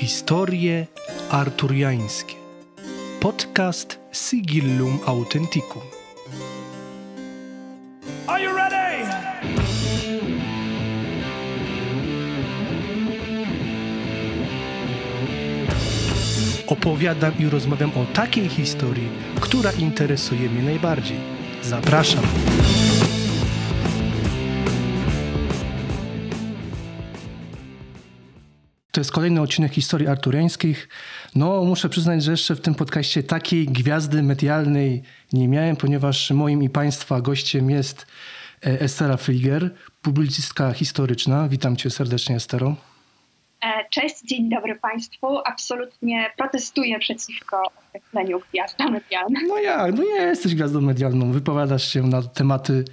Historie arturiańskie. Podcast Sigillum Authenticum. Are you ready? Opowiadam i rozmawiam o takiej historii, która interesuje mnie najbardziej. Zapraszam. To jest kolejny odcinek historii arturiańskich. No, muszę przyznać, że jeszcze w tym podcaście takiej gwiazdy medialnej nie miałem, ponieważ moim i Państwa gościem jest e, Estera Flieger, publicystka historyczna. Witam Cię serdecznie, Estero. E, Cześć, dzień dobry Państwu. Absolutnie protestuję przeciwko określeniu gwiazda medialna. No ja, no jesteś gwiazdą medialną. Wypowiadasz się na tematy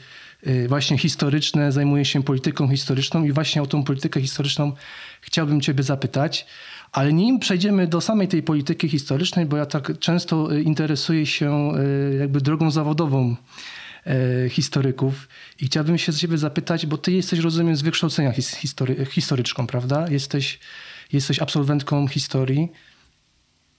właśnie historyczne, zajmujesz się polityką historyczną i właśnie o tą politykę historyczną chciałbym ciebie zapytać. Ale nim przejdziemy do samej tej polityki historycznej, bo ja tak często y, interesuję się y, jakby drogą zawodową y, historyków i chciałbym się z ciebie zapytać, bo ty jesteś, rozumiem, z wykształcenia his, history, historyczką, prawda? Jesteś, jesteś absolwentką historii.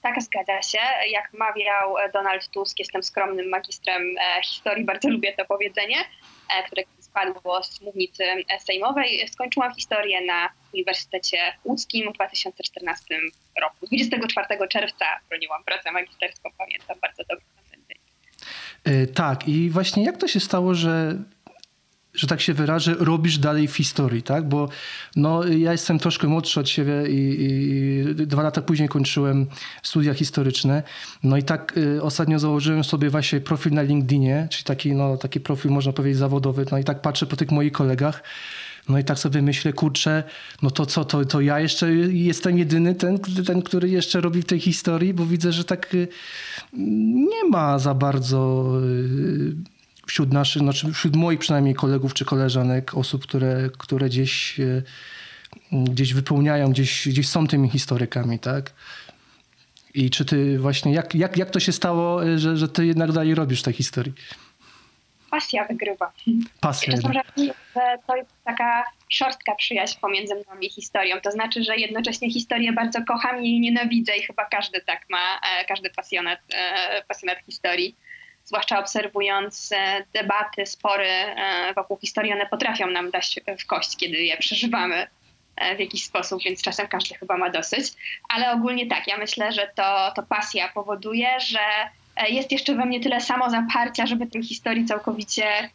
Tak, zgadza się. Jak mawiał Donald Tusk, jestem skromnym magistrem e, historii. Bardzo lubię to powiedzenie, e, które spadło z mównicy e, sejmowej. Skończyłam historię na Uniwersytecie Łódzkim w 2014 roku. 24 czerwca broniłam pracę magisterską, pamiętam bardzo dobrze Tak, i właśnie jak to się stało, że, że tak się wyrażę, robisz dalej w historii, tak? Bo no, ja jestem troszkę młodszy od siebie i, i dwa lata później kończyłem studia historyczne. No i tak y, ostatnio założyłem sobie właśnie profil na LinkedInie, czyli taki, no, taki profil, można powiedzieć, zawodowy. No i tak patrzę po tych moich kolegach. No i tak sobie myślę, kurczę, no to co, to, to ja jeszcze jestem jedyny ten, ten, który jeszcze robi w tej historii, bo widzę, że tak y, nie ma za bardzo y, wśród naszych, znaczy wśród moich przynajmniej kolegów czy koleżanek osób, które, które gdzieś, y, gdzieś wypełniają, gdzieś, gdzieś są tymi historykami, tak? I czy ty właśnie, jak, jak, jak to się stało, y, że, że ty jednak dalej robisz tej historii? Pasja wygrywa. Pasja. Czasem że to jest taka szorstka przyjaźń pomiędzy mną i historią. To znaczy, że jednocześnie historię bardzo kocham i jej nienawidzę i chyba każdy tak ma, e, każdy pasjonat, e, pasjonat historii. Zwłaszcza obserwując e, debaty, spory e, wokół historii, one potrafią nam dać w kość, kiedy je przeżywamy e, w jakiś sposób, więc czasem każdy chyba ma dosyć. Ale ogólnie tak, ja myślę, że to, to pasja powoduje, że jest jeszcze we mnie tyle samo zaparcia, żeby tej historii całkowicie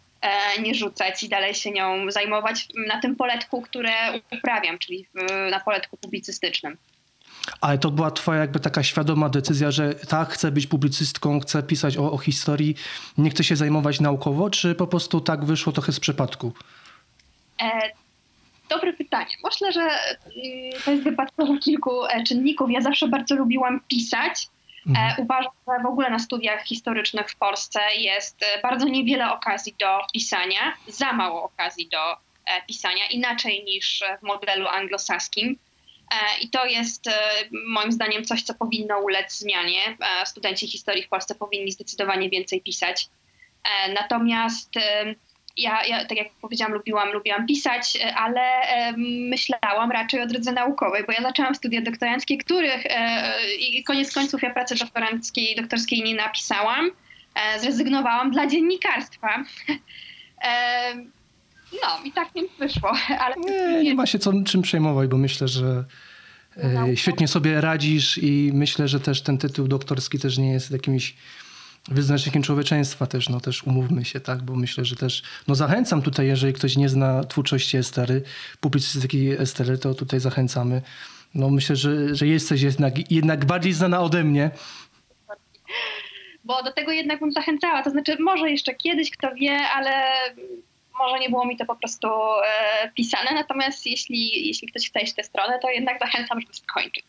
nie rzucać i dalej się nią zajmować na tym poletku, które uprawiam, czyli na poletku publicystycznym. Ale to była twoja jakby taka świadoma decyzja, że tak, chcę być publicystką, chcę pisać o, o historii, nie chcę się zajmować naukowo, czy po prostu tak wyszło trochę z przypadku? E, dobre pytanie. Myślę, że mm, to jest wypadkowo kilku e, czynników. Ja zawsze bardzo lubiłam pisać. E, uważam, że w ogóle na studiach historycznych w Polsce jest e, bardzo niewiele okazji do pisania, za mało okazji do pisania, inaczej niż w modelu anglosaskim. E, I to jest e, moim zdaniem coś, co powinno ulec zmianie. E, Studenci historii w Polsce powinni zdecydowanie więcej pisać. Natomiast ja, ja, tak jak powiedziałam, lubiłam, lubiłam pisać, ale myślałam raczej o drodze naukowej, bo ja zaczęłam studia doktoranckie, których i koniec końców ja pracy doktoranckiej, doktorskiej nie napisałam. Zrezygnowałam dla dziennikarstwa. No i tak mi wyszło, ale Nie, nie ma się co, czym przejmować, bo myślę, że e, świetnie sobie radzisz i myślę, że też ten tytuł doktorski też nie jest jakimś wyznacznikiem człowieczeństwa też, no też umówmy się, tak, bo myślę, że też, no zachęcam tutaj, jeżeli ktoś nie zna twórczości Estery, publicystyki Estery, to tutaj zachęcamy. No myślę, że, że jesteś jednak, jednak bardziej znana ode mnie. bo do tego jednak bym zachęcała. To znaczy, może jeszcze kiedyś, kto wie, ale może nie było mi to po prostu e, pisane. Natomiast jeśli, jeśli ktoś chce iść w tę stronę, to jednak zachęcam, żeby skończyć.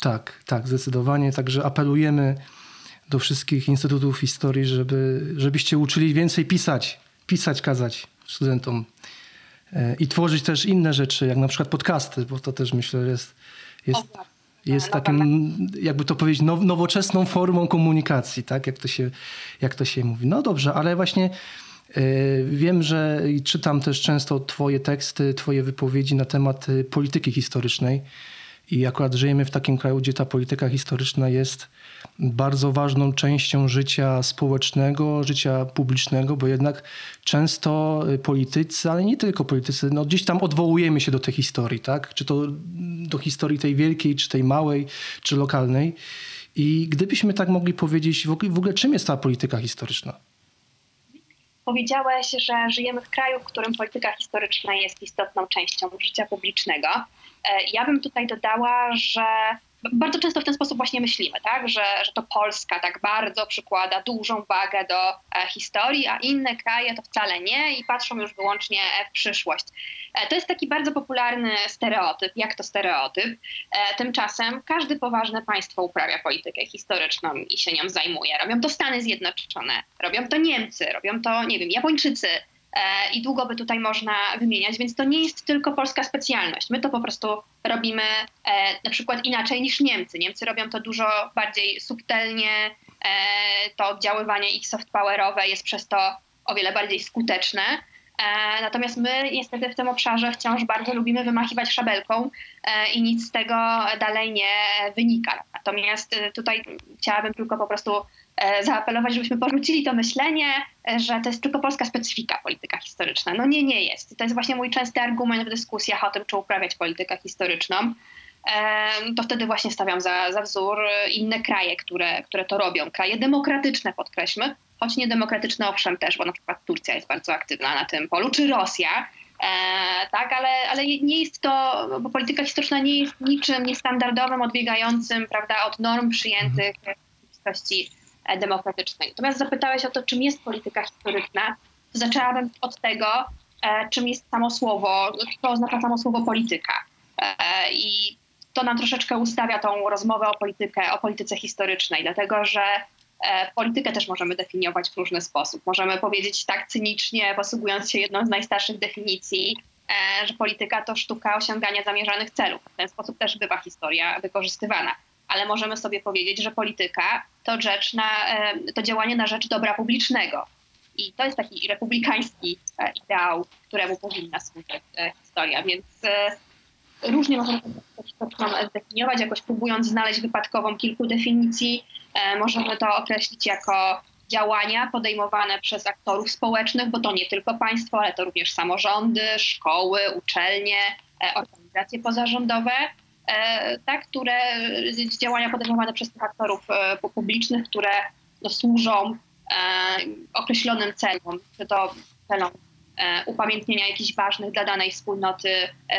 Tak, tak, zdecydowanie. Także apelujemy do wszystkich instytutów historii, żeby, żebyście uczyli więcej pisać, pisać, kazać studentom E, i tworzyć też inne rzeczy, jak na przykład podcasty, bo to też myślę jest, jest, O, tak. jest Nowa takim, jakby to powiedzieć, now, nowoczesną formą komunikacji, tak, jak to się, jak to się mówi. No dobrze, ale właśnie wiem, że czytam też często twoje teksty, twoje wypowiedzi na temat e, polityki historycznej. I akurat żyjemy w takim kraju, gdzie ta polityka historyczna jest bardzo ważną częścią życia społecznego, życia publicznego, bo jednak często politycy, ale nie tylko politycy, no gdzieś tam odwołujemy się do tej historii, tak? Czy to do historii tej wielkiej, czy tej małej, czy lokalnej. I gdybyśmy tak mogli powiedzieć, w ogóle czym jest ta polityka historyczna? Powiedziałeś, że żyjemy w kraju, w którym polityka historyczna jest istotną częścią życia publicznego. E, ja bym tutaj dodała, że bardzo często w ten sposób właśnie myślimy, tak? że, że to Polska tak bardzo przykłada dużą wagę do e, historii, a inne kraje to wcale nie i patrzą już wyłącznie w przyszłość. E, to jest taki bardzo popularny stereotyp. Jak to stereotyp? E, tymczasem każde poważne państwo uprawia politykę historyczną i się nią zajmuje. Robią to Stany Zjednoczone, robią to Niemcy, robią to, nie wiem, Japończycy i długo by tutaj można wymieniać, więc to nie jest tylko polska specjalność. My to po prostu robimy e, na przykład inaczej niż Niemcy. Niemcy robią to dużo bardziej subtelnie, e, to oddziaływanie ich soft powerowe jest przez to o wiele bardziej skuteczne. Natomiast my niestety w tym obszarze wciąż bardzo lubimy wymachiwać szabelką i nic z tego dalej nie wynika. Natomiast tutaj chciałabym tylko po prostu E, zaapelować, żebyśmy porzucili to myślenie, e, że to jest tylko polska specyfika polityka historyczna. No nie, nie jest. To jest właśnie mój częsty argument w dyskusjach o tym, czy uprawiać politykę historyczną. E, to wtedy właśnie stawiam za, za wzór inne kraje, które, które to robią. Kraje demokratyczne, podkreślmy, choć niedemokratyczne owszem też, bo na przykład Turcja jest bardzo aktywna na tym polu, czy Rosja. E, tak, ale, ale nie jest to, bo polityka historyczna nie jest niczym niestandardowym, odbiegającym prawda, od norm przyjętych w rzeczywistości E, demokratycznej. Natomiast zapytałeś o to, czym jest polityka historyczna. Zaczęłabym od tego, e, czym jest samo słowo, co oznacza samo słowo polityka. E, I to nam troszeczkę ustawia tą rozmowę o, politykę, o polityce historycznej, dlatego że politykę też możemy definiować w różny sposób. Możemy powiedzieć tak cynicznie, posługując się jedną z najstarszych definicji, że polityka to sztuka osiągania zamierzonych celów. W ten sposób też bywa historia wykorzystywana ale możemy sobie powiedzieć, że polityka to, rzecz na, to działanie na rzecz dobra publicznego. I to jest taki republikański e, ideał, któremu powinna służyć e, historia, więc e, różnie możemy to zdefiniować, jakoś próbując znaleźć wypadkową kilku definicji. Możemy to określić jako działania podejmowane przez aktorów społecznych, bo to nie tylko państwo, ale to również samorządy, szkoły, uczelnie, organizacje pozarządowe, E, tak, które działania podejmowane przez tych aktorów e, publicznych, które no, służą e, określonym celom, czy to celom upamiętnienia jakichś ważnych dla danej wspólnoty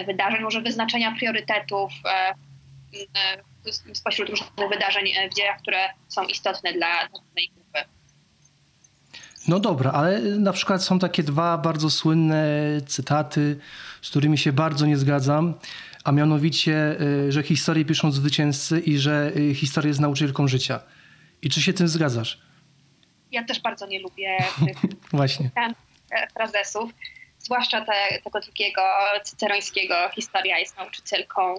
wydarzeń, może wyznaczenia priorytetów spośród różnych wydarzeń w dziejach, które są istotne dla danej grupy. No dobra, ale na przykład są takie dwa bardzo słynne cytaty, z którymi się bardzo nie zgadzam a mianowicie, y, że historię piszą zwycięzcy i że y, historia jest nauczycielką życia. I czy się tym zgadzasz? Ja też bardzo nie lubię tych Właśnie. E, frazesów, zwłaszcza te, tego drugiego cycerońskiego, historia jest nauczycielką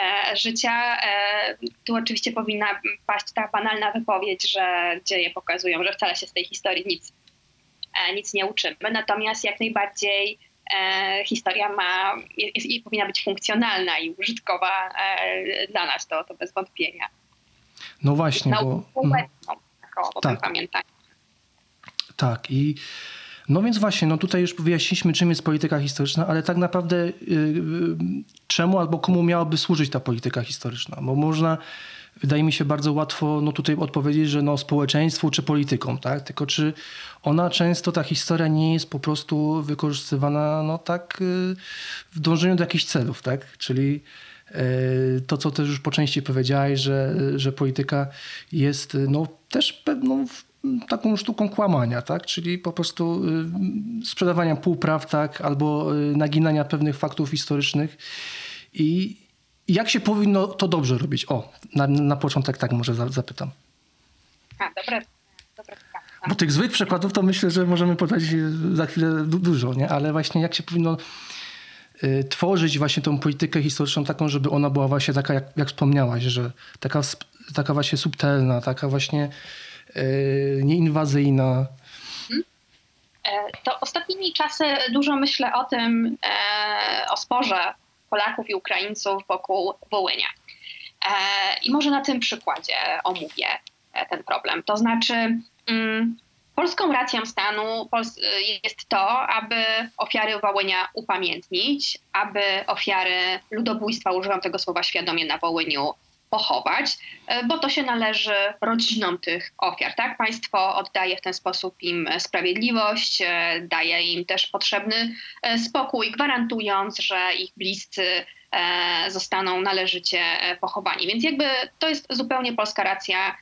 e, życia. E, tu oczywiście powinna paść ta banalna wypowiedź, że dzieje pokazują, że wcale się z tej historii nic, e, nic nie uczymy. Natomiast jak najbardziej historia ma, jest, jest, powinna być funkcjonalna i użytkowa e, dla nas, to, to bez wątpienia. No właśnie, bo... Mhm. tak, o, tak. pamiętaniu. Tak i no więc właśnie, no tutaj już wyjaśniliśmy, czym jest polityka historyczna, ale tak naprawdę yy, czemu albo komu miałaby służyć ta polityka historyczna? Bo można wydaje mi się bardzo łatwo no tutaj odpowiedzieć, że no społeczeństwu czy politykom, tak? Tylko czy ona często, ta historia nie jest po prostu wykorzystywana no tak y, w dążeniu do jakichś celów, tak? Czyli y, to, co też już po części powiedziałeś, że, że polityka jest no, też pewną taką sztuką kłamania, tak? czyli po prostu y, sprzedawania półpraw, tak? albo naginania pewnych faktów historycznych. I, jak się powinno to dobrze robić? O, na, na początek tak może zapytam. A, dobre, dobre Bo tych złych przykładów to myślę, że możemy podać za chwilę du dużo, nie? ale właśnie jak się powinno y, tworzyć właśnie tą politykę historyczną taką, żeby ona była właśnie taka, jak, jak wspomniałaś, że taka, taka właśnie subtelna, taka właśnie y, nieinwazyjna. Mhm. E, to ostatnimi czasy dużo myślę o tym, e, o sporze Polaków i Ukraińców wokół Wołynia. I może na tym przykładzie omówię ten problem. To znaczy, mm, polską racją stanu jest to, aby ofiary Wołynia upamiętnić, aby ofiary ludobójstwa, używam tego słowa świadomie na Wołyniu, pochować, e, bo to się należy rodzinom tych ofiar. Tak? Państwo oddaje w ten sposób im sprawiedliwość, e, daje im też potrzebny e, spokój, gwarantując, że ich bliscy zostaną należycie pochowani. Więc jakby to jest zupełnie polska racja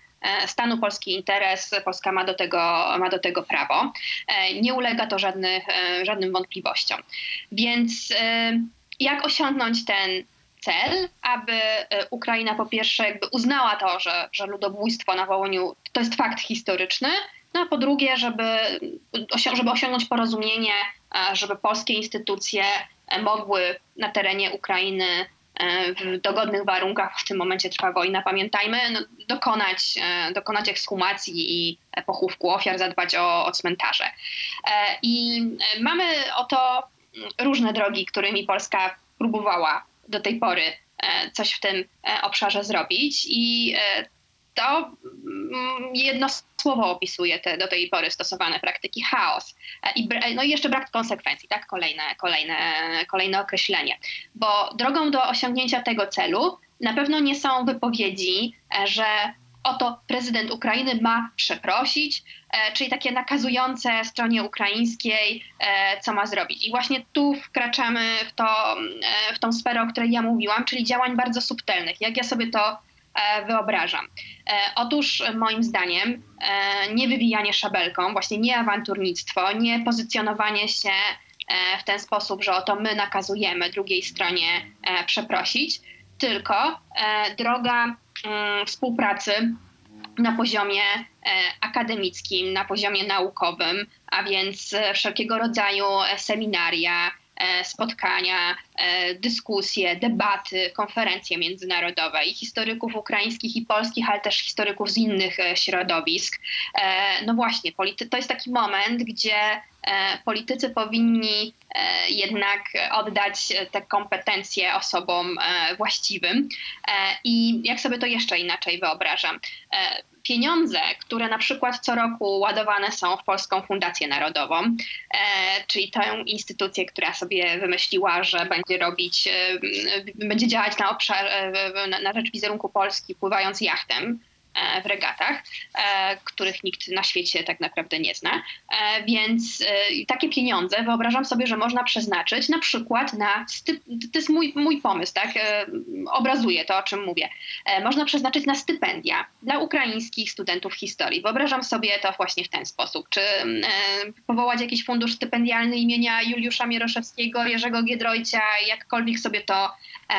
stanu, polski interes, Polska ma do tego, ma do tego prawo. Nie ulega to żadnych, żadnym wątpliwościom. Więc jak osiągnąć ten cel, aby e, Ukraina po pierwsze jakby uznała to, że, że ludobójstwo na Wołyniu to jest fakt historyczny, no a po drugie, żeby, żeby osiągnąć porozumienie, e, żeby polskie instytucje e, mogły na terenie Ukrainy w dogodnych warunkach, w tym momencie trwa wojna, pamiętajmy, no, dokonać, dokonać ekshumacji i pochówku ofiar, zadbać o, o cmentarze. I mamy oto różne drogi, którymi Polska próbowała do tej pory e, coś w tym e, obszarze zrobić i e, to mm, jedno słowo opisuje te do tej pory stosowane praktyki chaos. I, no i jeszcze brak konsekwencji, tak? Kolejne, kolejne, kolejne określenie. Bo drogą do osiągnięcia tego celu na pewno nie są wypowiedzi, że oto prezydent Ukrainy ma przeprosić, e, czyli takie nakazujące stronie ukraińskiej, e, co ma zrobić. I właśnie tu wkraczamy w, to, e, w tą sferę, o której ja mówiłam, czyli działań bardzo subtelnych. Jak ja sobie to wyobrażam? Otóż moim zdaniem nie wywijanie szabelką, właśnie nie awanturnictwo, nie pozycjonowanie się w ten sposób, że oto my nakazujemy drugiej stronie przeprosić, tylko droga współpracy na poziomie e, akademickim, na poziomie naukowym, a więc e, wszelkiego rodzaju e, seminaria, spotkania, dyskusje, debaty, konferencje międzynarodowe i historyków ukraińskich i polskich, ale też historyków z innych środowisk. No właśnie, to jest taki moment, gdzie politycy powinni jednak oddać te kompetencje osobom właściwym. I jak sobie to jeszcze inaczej wyobrażam? pieniądze, które na przykład co roku ładowane są w Polską Fundację Narodową, e, czyli tę instytucję, która sobie wymyśliła, że będzie robić, e, będzie działać na, obszar, e, na rzecz wizerunku Polski pływając jachtem E, w regatach, e, których nikt na świecie tak naprawdę nie zna. E, więc takie pieniądze wyobrażam sobie, że można przeznaczyć na przykład na, to jest mój, mój pomysł, tak, obrazuje to, o czym mówię. Można przeznaczyć na stypendia dla ukraińskich studentów historii. Wyobrażam sobie to właśnie w ten sposób. Czy powołać jakiś fundusz stypendialny imienia Juliusza Mieroszewskiego, Jerzego Giedroycia, jakkolwiek sobie to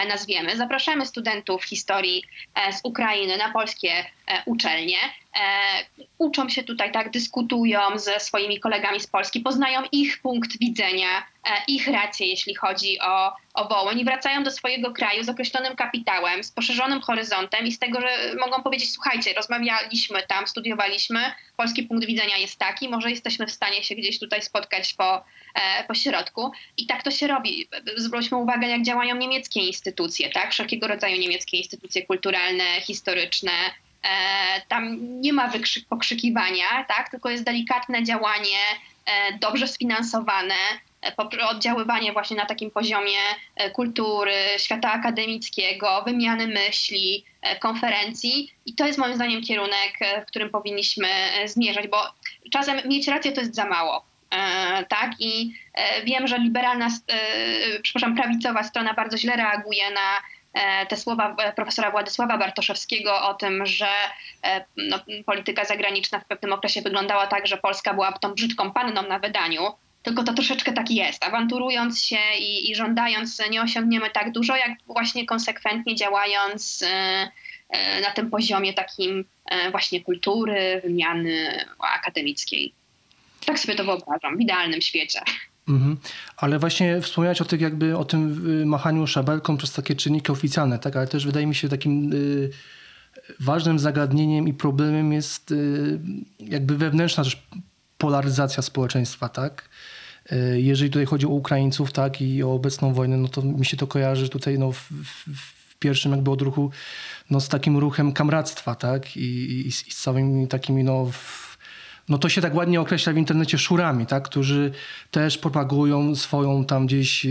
nazwiemy. Zapraszamy studentów historii z Ukrainy na polskie E, uczelnie, e, uczą się tutaj, tak, dyskutują ze swoimi kolegami z Polski, poznają ich punkt widzenia, e, ich racje, jeśli chodzi o, o Wołyń i wracają do swojego kraju z określonym kapitałem, z poszerzonym horyzontem i z tego, że mogą powiedzieć, słuchajcie, rozmawialiśmy tam, studiowaliśmy, polski punkt widzenia jest taki, może jesteśmy w stanie się gdzieś tutaj spotkać po, po środku. I tak to się robi. Zwróćmy uwagę, jak działają niemieckie instytucje, tak, wszelkiego rodzaju niemieckie instytucje kulturalne, historyczne, E, tam nie ma pokrzykiwania, tak? tylko jest delikatne działanie, e, dobrze sfinansowane, e, oddziaływanie właśnie na takim poziomie kultury, świata akademickiego, wymiany myśli, konferencji. I to jest moim zdaniem kierunek, w którym powinniśmy zmierzać, bo czasem mieć rację to jest za mało. Tak, i wiem, że liberalna, przepraszam, prawicowa strona bardzo źle reaguje na E, te słowa e, profesora Władysława Bartoszewskiego o tym, że e, no, polityka zagraniczna w pewnym okresie wyglądała tak, że Polska była tą brzydką panną na wydaniu, tylko to troszeczkę tak jest. Awanturując się i, i żądając, nie osiągniemy tak dużo, jak właśnie konsekwentnie działając na tym poziomie takim właśnie kultury, wymiany akademickiej. Tak sobie to wyobrażam w idealnym świecie. Mhm. Ale właśnie wspomniałeś o, tych jakby, o tym y, machaniu szabelką przez takie czynniki oficjalne, tak? ale też wydaje mi się takim y, ważnym zagadnieniem i problemem jest y, jakby wewnętrzna też polaryzacja społeczeństwa. Tak? E, jeżeli tutaj chodzi o Ukraińców, tak, i o obecną wojnę, no to mi się to kojarzy tutaj no, w, w, w pierwszym jakby odruchu no, z takim ruchem kamractwa, tak, i, i, i z całymi takimi, no, w, no to się tak ładnie określa w internecie szurami, tak, którzy też propagują swoją tam gdzieś e,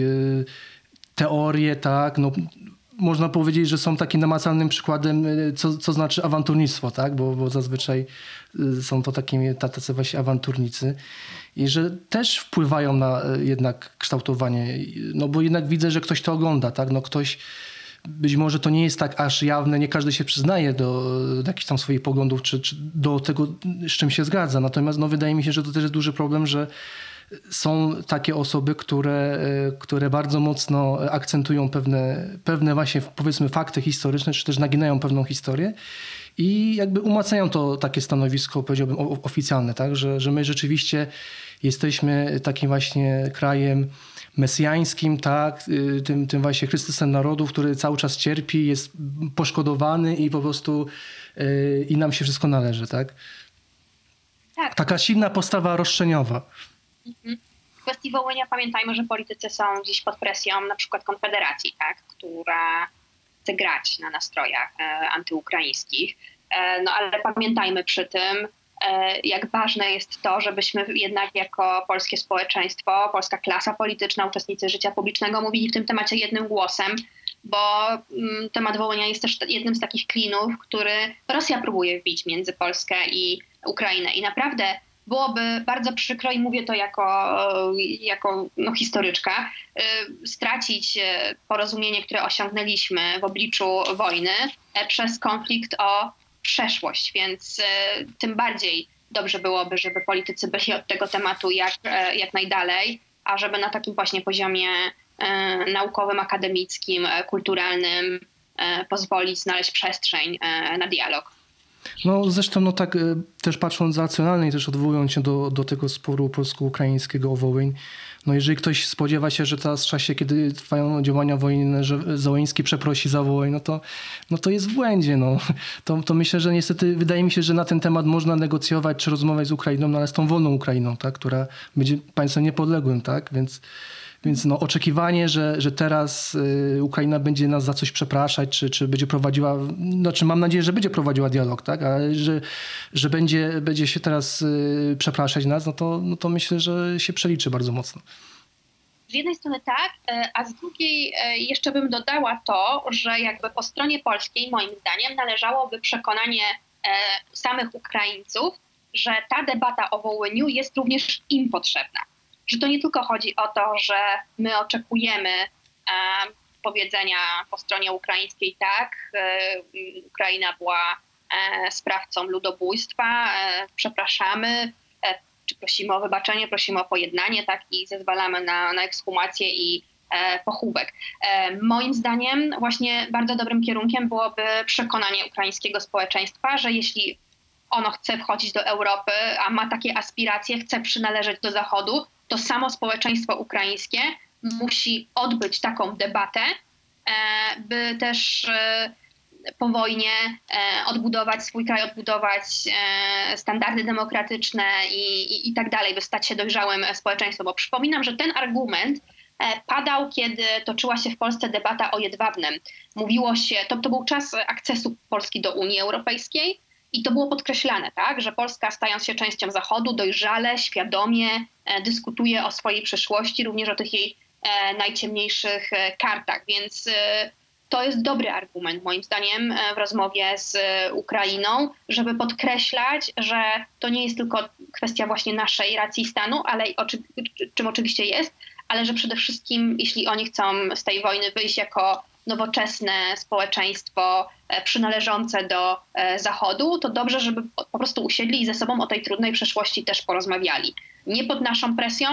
teorię, tak, no można powiedzieć, że są takim namacalnym przykładem, e, co, co znaczy awanturnictwo, tak? Bo, bo zazwyczaj e, są to takimi tacy właśnie awanturnicy i że też wpływają na jednak kształtowanie, no bo jednak widzę, że ktoś to ogląda, tak? No ktoś, być może to nie jest tak aż jawne, nie każdy się przyznaje do, do jakichś tam swoich poglądów, czy, czy do tego, z czym się zgadza. Natomiast no, wydaje mi się, że to też jest duży problem, że są takie osoby, które, e, które bardzo mocno akcentują pewne, pewne właśnie powiedzmy fakty historyczne, czy też naginają pewną historię i jakby umacniają to takie stanowisko, powiedziałbym, oficjalne, tak? że, że my rzeczywiście jesteśmy takim właśnie krajem mesjańskim, tak, y, tym, tym właśnie Chrystusem narodów, który cały czas cierpi, jest poszkodowany i po prostu yy, i nam się wszystko należy, tak? tak. Taka silna postawa roszczeniowa. Mhm. W kwestii Wołynia pamiętajmy, że politycy są dziś pod presją na przykład Konfederacji, tak, która chce grać na nastrojach e, antyukraińskich. E, no ale pamiętajmy przy tym, jak ważne jest to, żebyśmy jednak jako polskie społeczeństwo, polska klasa polityczna, uczestnicy życia publicznego mówili w tym temacie jednym głosem, bo mm, temat Wołynia jest też jednym z takich klinów, który Rosja próbuje wbić między Polskę i Ukrainę. I naprawdę byłoby bardzo przykro i mówię to jako, jako no, historyczka, y, stracić y, porozumienie, które osiągnęliśmy w obliczu wojny e, przez konflikt o przeszłość, więc y, tym bardziej dobrze byłoby, żeby politycy byli od tego tematu jak, e, jak najdalej, a żeby na takim właśnie poziomie e, naukowym, akademickim, kulturalnym pozwolić znaleźć przestrzeń na dialog. No zresztą no tak e, też patrząc racjonalnie, też odwołując się do, do tego sporu polsko-ukraińskiego o Wołyń, no jeżeli ktoś spodziewa się, że teraz w czasie, kiedy trwają działania wojenne, że Załoński przeprosi za Wołyń, no to, no to jest w błędzie. No. To, to myślę, że niestety wydaje mi się, że na ten temat można negocjować czy rozmawiać z Ukrainą, no ale z tą wolną Ukrainą, tak, która będzie państwem niepodległym, tak, więc więc no, oczekiwanie, że, że teraz y, Ukraina będzie nas za coś przepraszać, czy, czy będzie prowadziła, znaczy mam nadzieję, że będzie prowadziła dialog, tak? ale że, że będzie, będzie się teraz y, przepraszać nas, no to, no to myślę, że się przeliczy bardzo mocno. Z jednej strony tak, e, a z drugiej jeszcze bym dodała to, że jakby po stronie polskiej, moim zdaniem, należałoby przekonanie samych Ukraińców, że ta debata o Wołyniu jest również im potrzebna że to nie tylko chodzi o to, że my oczekujemy e, powiedzenia po stronie ukraińskiej tak, e, Ukraina była e, sprawcą ludobójstwa, przepraszamy, czy prosimy o wybaczenie, prosimy o pojednanie, tak, i zezwalamy na, na ekshumację i pochówek. Moim zdaniem właśnie bardzo dobrym kierunkiem byłoby przekonanie ukraińskiego społeczeństwa, że jeśli ono chce wchodzić do Europy, a ma takie aspiracje, chce przynależeć do Zachodu, to samo społeczeństwo ukraińskie musi odbyć taką debatę, e, by też e, po wojnie e, odbudować swój kraj, odbudować standardy demokratyczne i, i, i tak dalej, by stać się dojrzałym społeczeństwem. Bo przypominam, że ten argument padał, kiedy toczyła się w Polsce debata o jedwabnem. Mówiło się, to, to był czas akcesu Polski do Unii Europejskiej i to było podkreślane, tak, że Polska stając się częścią Zachodu dojrzale, świadomie e, dyskutuje o swojej przeszłości, również o tych jej e, najciemniejszych e, kartach. Więc to jest dobry argument, moim zdaniem, w rozmowie z Ukrainą, żeby podkreślać, że to nie jest tylko kwestia właśnie naszej racji stanu, ale czym oczywiście jest, ale że przede wszystkim, jeśli oni chcą z tej wojny wyjść jako nowoczesne społeczeństwo e, przynależące do e, Zachodu, to dobrze, żeby po prostu usiedli i ze sobą o tej trudnej przeszłości też porozmawiali. Nie pod naszą presją,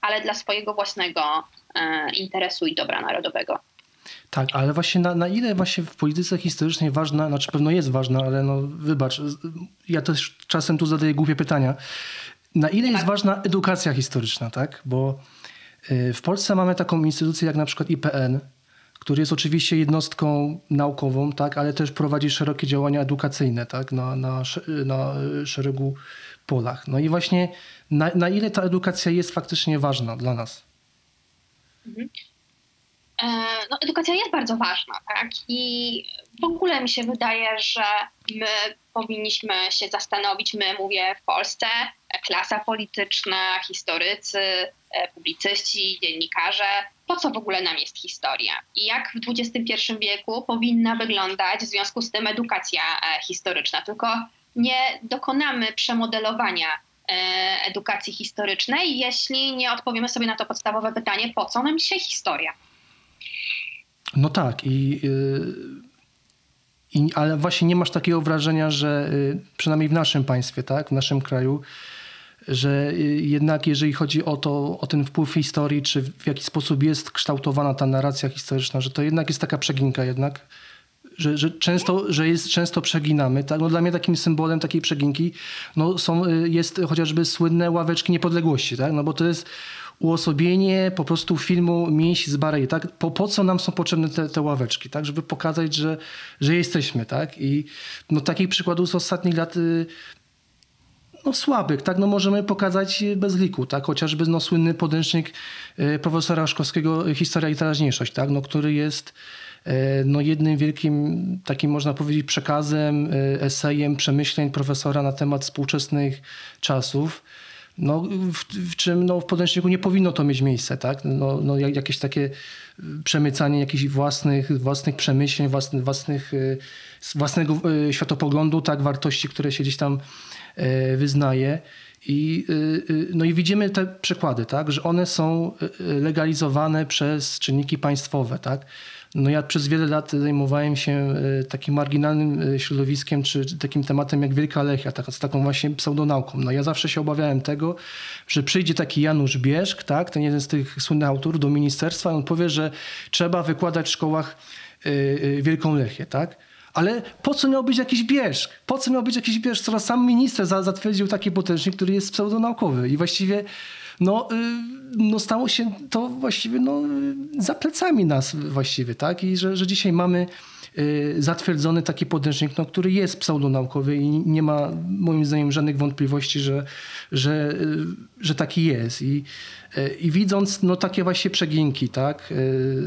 ale dla swojego własnego e, interesu i dobra narodowego. Tak, ale właśnie na, na ile właśnie w polityce historycznej ważna, znaczy pewno jest ważna, ale no wybacz, ja też czasem tu zadaję głupie pytania. Na ile tak. jest ważna edukacja historyczna, tak? Bo w Polsce mamy taką instytucję jak na przykład IPN, który jest oczywiście jednostką naukową, tak, ale też prowadzi szerokie działania edukacyjne tak, na, na, na szeregu polach. No i właśnie na, na ile ta edukacja jest faktycznie ważna dla nas? Mhm. E, no, edukacja jest bardzo ważna, tak? I w ogóle mi się wydaje, że my powinniśmy się zastanowić, my mówię w Polsce, klasa polityczna, historycy, e, publicyści, dziennikarze, po co w ogóle nam jest historia i jak w XXI wieku powinna wyglądać w związku z tym edukacja e, historyczna. Tylko nie dokonamy przemodelowania edukacji historycznej, jeśli nie odpowiemy sobie na to podstawowe pytanie, po co nam dzisiaj historia. No tak i, y, i, ale właśnie nie masz takiego wrażenia, że y, przynajmniej w naszym państwie, tak, w naszym kraju, że y, jednak jeżeli chodzi o to, o ten wpływ historii, czy w jaki sposób jest kształtowana ta narracja historyczna, że to jednak jest taka przeginka jednak, że, że, często, że jest, często przeginamy. Tak? No dla mnie takim symbolem takiej przeginki no są, jest chociażby słynne ławeczki niepodległości, tak? no bo to jest uosobienie po prostu filmu Mięś z Barei, tak? Po, po co nam są potrzebne te, te ławeczki, tak? Żeby pokazać, że, że jesteśmy, tak? I no, takich przykładów z ostatnich lat y, no, słabych, tak? No, możemy pokazać bez liku, tak? Chociażby no, słynny podręcznik y, profesora Szkowskiego Historia i teraźniejszość, tak? No, który jest y, no, jednym wielkim, takim można powiedzieć, przekazem, esejem przemyśleń profesora na temat współczesnych czasów no, w, w, czym no, w podręczniku nie powinno to mieć miejsca, tak? No, no, jakieś takie y, przemycanie jakichś własnych, własnych przemyśleń, własnych, własnych, y, własnego y, światopoglądu, tak? Wartości, które się gdzieś tam wyznaje. I, no i widzimy te przykłady, tak? Że one są legalizowane przez czynniki państwowe, tak? No ja przez wiele lat zajmowałem się takim marginalnym środowiskiem, czy takim tematem jak Wielka Lechia, tak, z taką właśnie pseudonauką. No ja zawsze się obawiałem tego, że przyjdzie taki Janusz Bierzk, tak, ten jeden z tych słynnych autorów do ministerstwa i on powie, że trzeba wykładać w szkołach Wielką Lechię, tak? Ale po co miał być jakiś bierzk? Po co miał być jakiś bierzk, skoro sam minister zatwierdził taki potężnik, który jest pseudonaukowy i właściwie no, y, no stało się to właściwie no, za plecami nas właściwie, tak? I że, że dzisiaj mamy zatwierdzony taki podręcznik, no, który jest pseudonaukowy i nie ma moim zdaniem żadnych wątpliwości, że, że, y, że taki jest. I, i widząc no, takie właśnie przeginki, tak,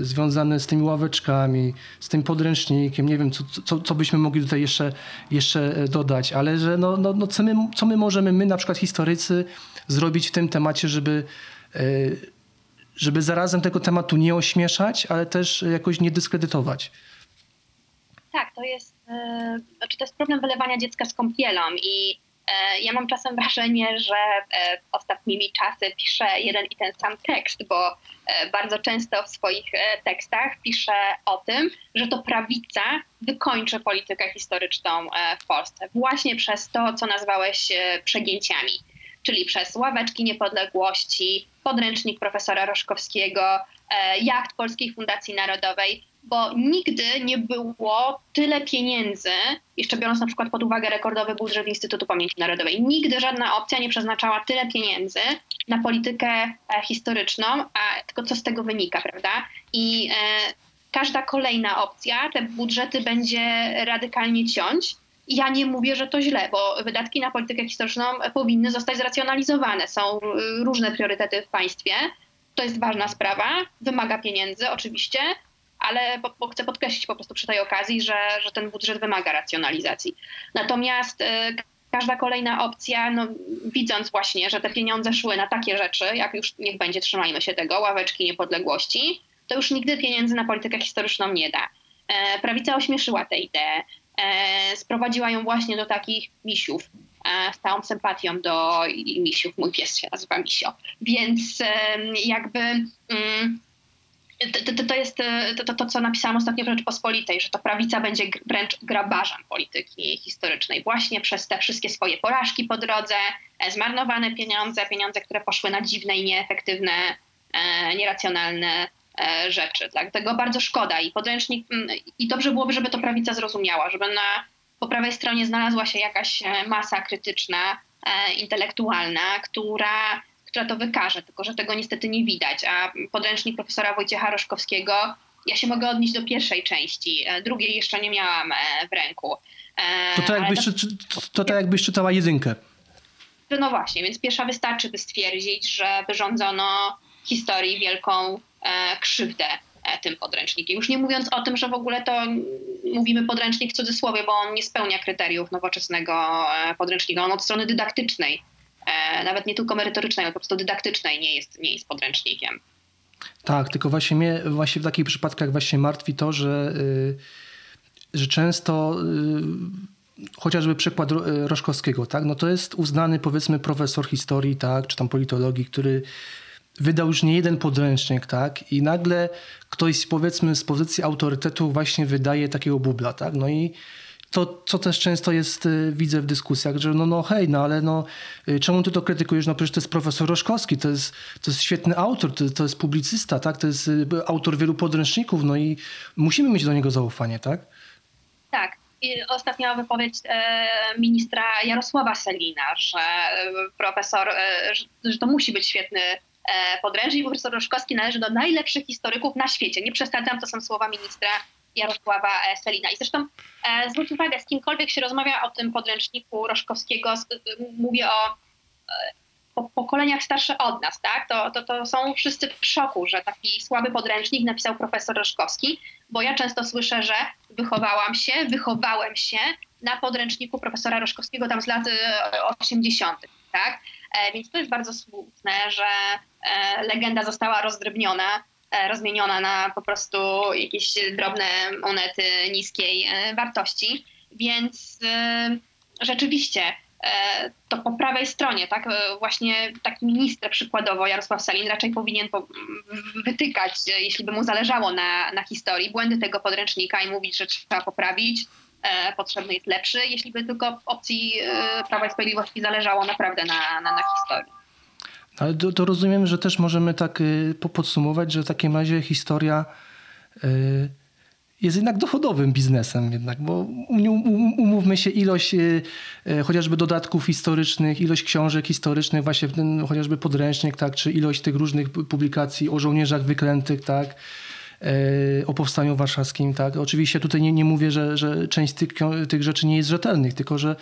związane z tymi ławeczkami, z tym podręcznikiem, nie wiem, co, co, co byśmy mogli tutaj jeszcze, jeszcze dodać, ale że no, no, no, co, my, co my możemy, my na przykład historycy, zrobić w tym temacie, żeby, e, żeby zarazem tego tematu nie ośmieszać, ale też jakoś nie dyskredytować. Tak, to jest, e, znaczy to jest problem wylewania dziecka z kąpielą i e, ja mam czasem wrażenie, że ostatnimi czasy piszę jeden i ten sam tekst, bo bardzo często w swoich tekstach piszę o tym, że to prawica wykończy politykę historyczną w Polsce. Właśnie przez to, co nazwałeś przegięciami. Czyli przez ławeczki niepodległości, podręcznik profesora Roszkowskiego, e, jacht Polskiej Fundacji Narodowej, bo nigdy nie było tyle pieniędzy, jeszcze biorąc na przykład pod uwagę rekordowy budżet Instytutu Pamięci Narodowej, nigdy żadna opcja nie przeznaczała tyle pieniędzy na politykę e, historyczną, a tylko co z tego wynika, prawda? I e, każda kolejna opcja te budżety będzie radykalnie ciąć, ja nie mówię, że to źle, bo wydatki na politykę historyczną powinny zostać zracjonalizowane. Są różne priorytety w państwie. To jest ważna sprawa, wymaga pieniędzy oczywiście, ale bo, chcę podkreślić po prostu przy tej okazji, że, że ten budżet wymaga racjonalizacji. Natomiast y, każda kolejna opcja, no, widząc właśnie, że te pieniądze szły na takie rzeczy, jak już niech będzie, trzymajmy się tego, ławeczki niepodległości, to już nigdy pieniędzy na politykę historyczną nie da. E, prawica ośmieszyła tę ideę. E, sprowadziła ją właśnie do takich misiów. E, z całą sympatią do misiów. Mój pies się nazywa Misio. Więc jakby mm, to, to, jest to, to, co napisałam ostatnio w Rzeczpospolitej, że to prawica będzie wręcz grabarzem polityki historycznej właśnie przez te wszystkie swoje porażki po drodze, e, zmarnowane pieniądze, pieniądze, które poszły na dziwne i nieefektywne, nieracjonalne E, rzeczy. Dlatego bardzo szkoda i podręcznik, i dobrze byłoby, żeby to prawica zrozumiała, żeby na, po prawej stronie znalazła się jakaś e, masa krytyczna, e, intelektualna, która, która to wykaże, tylko że tego niestety nie widać. A podręcznik profesora Wojciecha Roszkowskiego Ja się mogę odnieść do pierwszej części, drugiej jeszcze nie miałam w ręku. To tak jakbyś, to, to tak jakbyś czytała jedynkę. No właśnie, więc pierwsza wystarczy, by stwierdzić, że wyrządzono historii wielką e, krzywdę e, tym podręcznikiem. Już nie mówiąc o tym, że w ogóle to mówimy podręcznik w cudzysłowie, bo on nie spełnia kryteriów nowoczesnego e, podręcznika. On od strony dydaktycznej, nawet nie tylko merytorycznej, ale po prostu dydaktycznej nie jest, nie jest podręcznikiem. Tak, tylko właśnie mnie właśnie w takich przypadkach właśnie martwi to, że, że często chociażby przykład Roszkowskiego, tak? No to jest uznany powiedzmy profesor historii, tak, czy tam politologii, który wydał już nie jeden podręcznik, tak? I nagle ktoś powiedzmy z pozycji autorytetu właśnie wydaje takiego bubla, tak? No i to, co też często jest, y, widzę w dyskusjach, że no, no hej, no ale no, y, czemu ty to krytykujesz? No przecież to jest profesor Roszkowski, to jest, to jest świetny autor, to, to jest publicysta, tak? To jest y, autor wielu podręczników, no i musimy mieć do niego zaufanie, tak? Tak. I ostatnia wypowiedź e, ministra Jarosława Selina, że profesor, e, że to musi być świetny E, podręcznik profesor Roszkowski należy do najlepszych historyków na świecie. Nie przesadzam, to są słowa ministra Jarosława e, Selina. I zresztą e, zwróć uwagę, z kimkolwiek się rozmawia o tym podręczniku Roszkowskiego, mówię o po, pokoleniach starsze od nas, tak? To, to, to są wszyscy w szoku, że taki słaby podręcznik napisał profesor Roszkowski, bo ja często słyszę, że wychowałam się, wychowałem się na podręczniku profesora Roszkowskiego tam z lat 80., tak? Więc to jest bardzo smutne, że E, legenda została rozdrobniona, e, rozmieniona na po prostu jakieś drobne monety niskiej e, wartości. Więc rzeczywiście to po prawej stronie, tak, właśnie taki minister przykładowo, Jarosław Salin, raczej powinien wytykać, jeśli by mu zależało na, na historii, błędy tego podręcznika i mówić, że trzeba poprawić, potrzebny jest lepszy, jeśli by tylko opcji Prawa i Sprawiedliwości zależało naprawdę na, na, na historii. Ale to, to, rozumiem, że też możemy tak y, podsumować, że w takim razie historia y, jest jednak dochodowym biznesem jednak, bo umówmy się ilość y, chociażby dodatków historycznych, ilość książek historycznych, właśnie ten chociażby podręcznik, tak, czy ilość tych różnych publikacji o żołnierzach wyklętych, tak, o powstaniu warszawskim, tak. Oczywiście tutaj nie, nie mówię, że, że część tych, tych rzeczy nie jest rzetelnych, tylko że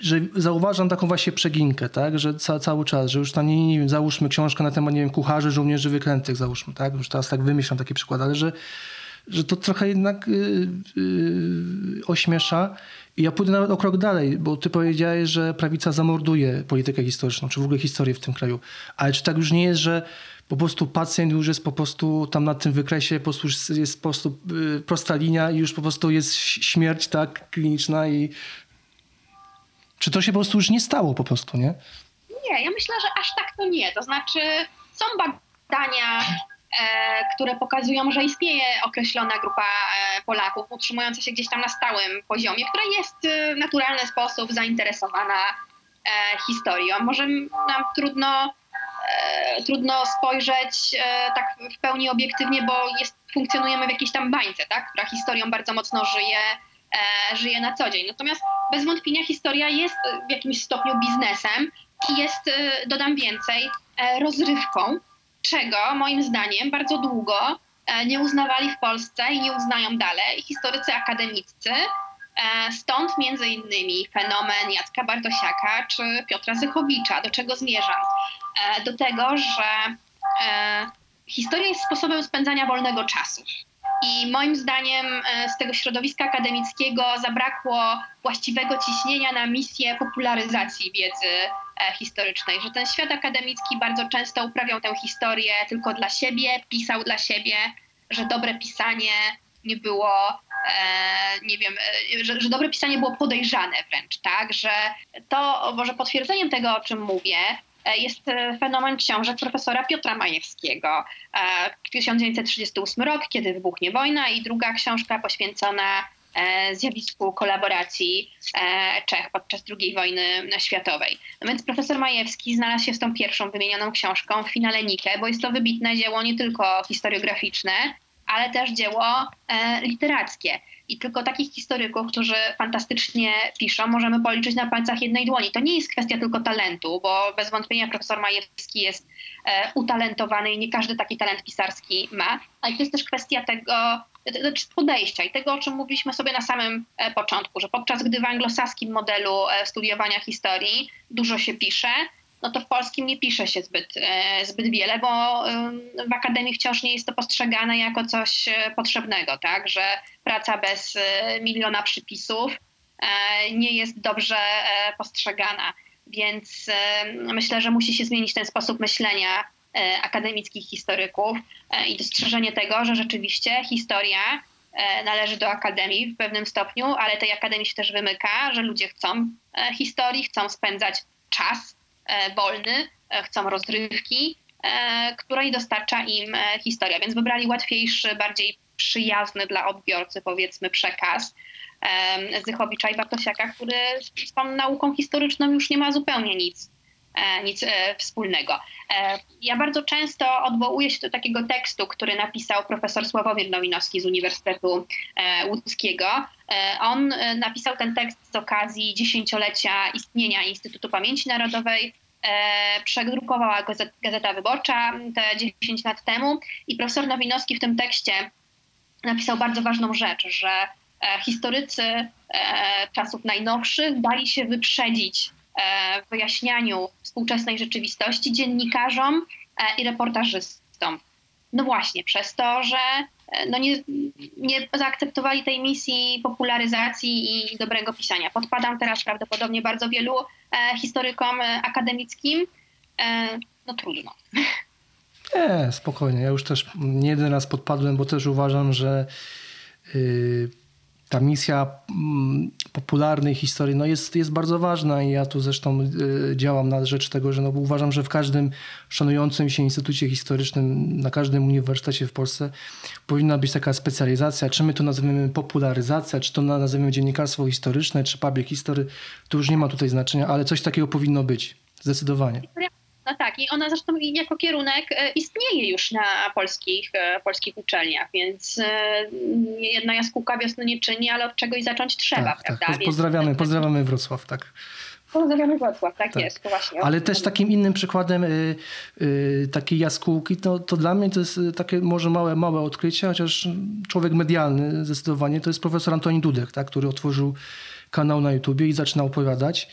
że zauważam taką właśnie przeginkę, tak, że ca, cały czas, że już tam nie, nie wiem, załóżmy książkę na temat, nie wiem, kucharzy, żołnierzy wyklętych, załóżmy, tak, już teraz tak wymyślam taki przykład, ale że, że to trochę jednak yy, yy, ośmiesza. I ja pójdę nawet o krok dalej, bo ty powiedziałeś, że prawica zamorduje politykę historyczną, czy w ogóle historię w tym kraju, ale czy tak już nie jest, że po prostu pacjent już jest po prostu tam na tym wykresie, po prostu jest po prostu yy, prosta linia i już po prostu jest śmierć tak kliniczna i czy to się po prostu już nie stało po prostu, nie? Nie, ja myślę, że aż tak to nie. To znaczy są badania, e, które pokazują, że istnieje określona grupa e, Polaków utrzymująca się gdzieś tam na stałym poziomie, która jest e, w naturalny sposób zainteresowana e, historią. Może nam trudno, e, trudno spojrzeć tak w pełni obiektywnie, bo jest, funkcjonujemy w jakiejś tam bańce, tak, która historią bardzo mocno żyje żyje na co dzień. Natomiast bez wątpienia historia jest w jakimś stopniu biznesem i jest, e, dodam więcej, e, rozrywką, czego moim zdaniem bardzo długo e, nie uznawali w Polsce i nie uznają dalej historycy akademiccy. E, stąd między innymi fenomen Jacka Bartosiaka czy Piotra Zychowicza. Do czego zmierzam? E, do tego, że historia jest sposobem spędzania wolnego czasu. I moim zdaniem e, z tego środowiska akademickiego zabrakło właściwego ciśnienia na misję popularyzacji wiedzy e, historycznej, że ten świat akademicki bardzo często uprawiał tę historię tylko dla siebie, pisał dla siebie, że dobre pisanie nie było, e, nie wiem, że, że, dobre pisanie było podejrzane wręcz, tak, że to może potwierdzeniem tego, o czym mówię, jest e, fenomen książek profesora Piotra Majewskiego. 1938 e, rok, kiedy wybuchnie wojna i druga książka poświęcona zjawisku kolaboracji Czech podczas II wojny światowej. No więc profesor Majewski znalazł się z tą pierwszą wymienioną książką w finale Nike, bo jest to wybitne dzieło nie tylko historiograficzne, ale też dzieło e, literackie. I tylko takich historyków, którzy fantastycznie piszą, możemy policzyć na palcach jednej dłoni. To nie jest kwestia tylko talentu, bo bez wątpienia profesor Majewski jest e, utalentowany i nie każdy taki talent pisarski ma, ale to jest też kwestia tego, znaczy podejścia i tego, o czym mówiliśmy sobie na samym e, początku, że podczas gdy w anglosaskim modelu e, studiowania historii dużo się pisze, no to w polskim nie pisze się zbyt, e, zbyt wiele, bo w akademii wciąż nie jest to postrzegane jako coś potrzebnego, tak? Że praca bez miliona przypisów nie jest dobrze postrzegana. Więc myślę, że musi się zmienić ten sposób myślenia E, akademickich historyków e, i dostrzeżenie tego, że rzeczywiście historia e, należy do akademii w pewnym stopniu, ale tej akademii się też wymyka, że ludzie chcą historii, chcą spędzać czas wolny, chcą rozrywki, której dostarcza im historia. Więc wybrali łatwiejszy, bardziej przyjazny dla odbiorcy, powiedzmy, przekaz Zychowicza i Bartosiaka, który z tą nauką historyczną już nie ma zupełnie nic E, nic e, wspólnego. E, ja bardzo często odwołuję się do takiego tekstu, który napisał profesor Sławomir Nowinowski z Uniwersytetu Łódzkiego. On napisał ten tekst z okazji dziesięciolecia istnienia Instytutu Pamięci Narodowej. Przedrukowała Gazeta Wyborcza te 10 lat temu i profesor Nowinowski w tym tekście napisał bardzo ważną rzecz, że historycy czasów najnowszych dali się wyprzedzić wyjaśnianiu współczesnej rzeczywistości dziennikarzom e, i reportażystom. No właśnie, przez to, że e, no nie, nie zaakceptowali tej misji popularyzacji i dobrego pisania. Podpadam teraz prawdopodobnie bardzo wielu e, historykom akademickim. No trudno. Nie, spokojnie. Ja już też nie jeden raz podpadłem, bo też uważam, że yy, ta misja mm, popularnej historii no jest, jest bardzo ważna i ja tu zresztą y, działam na rzecz tego, że no uważam, że w każdym szanującym się instytucie historycznym, na każdym uniwersytecie w Polsce powinna być taka specjalizacja, czy my to nazywamy popularyzacja, czy to nazywamy dziennikarstwo historyczne, czy public history, to już nie ma tutaj znaczenia, ale coś takiego powinno być, zdecydowanie. No tak, i ona zresztą jako kierunek e, istnieje już na polskich, e, polskich uczelniach, więc e, jedna jaskółka wiosny nie czyni, ale od czegoś zacząć trzeba, tak, prawda? Tak. Pozdrawiamy, więc... pozdrawiamy Wrocław, tak. Pozdrawiamy Wrocław, tak, tak. jest, właśnie. Ale też takim innym przykładem y, y, takiej jaskółki, to, to dla mnie to jest takie może małe, małe odkrycie, chociaż człowiek medialny zdecydowanie, to jest profesor Antoni Dudek, tak, który otworzył kanał na YouTubie i zaczyna opowiadać.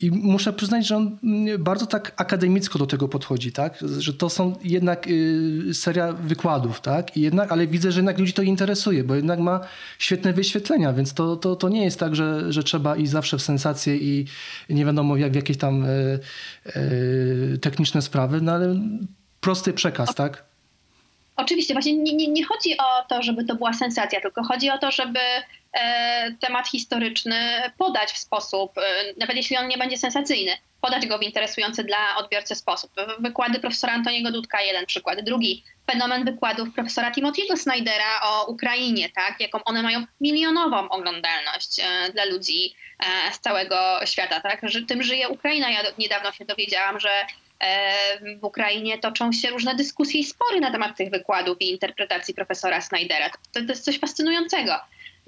I muszę przyznać, że on mm, bardzo tak akademicko do tego podchodzi, tak? Że to są jednak y, seria wykładów, tak? I jednak, ale widzę, że jednak ludzi to interesuje, bo jednak ma świetne wyświetlenia, więc to, to, to nie jest tak, że, że trzeba iść zawsze w sensację i nie wiadomo jak w jakieś tam y, y, techniczne sprawy, no ale prosty przekaz, tak? Oczywiście, właśnie nie, nie, nie, chodzi o to, żeby to była sensacja, tylko chodzi o to, żeby e, temat historyczny podać w sposób, e, nawet jeśli on nie będzie sensacyjny, podać go w interesujący dla odbiorcy sposób. Wykłady profesora Antoniego Dudka, jeden przykład. Drugi, fenomen wykładów profesora Timothy'ego Snydera o Ukrainie, tak? jaką one mają milionową oglądalność e, dla ludzi e, z całego świata. Tak? Że tym żyje Ukraina. Ja niedawno się dowiedziałam, że w Ukrainie toczą się różne dyskusje i spory na temat tych wykładów i interpretacji profesora Snydera. To, to jest coś fascynującego.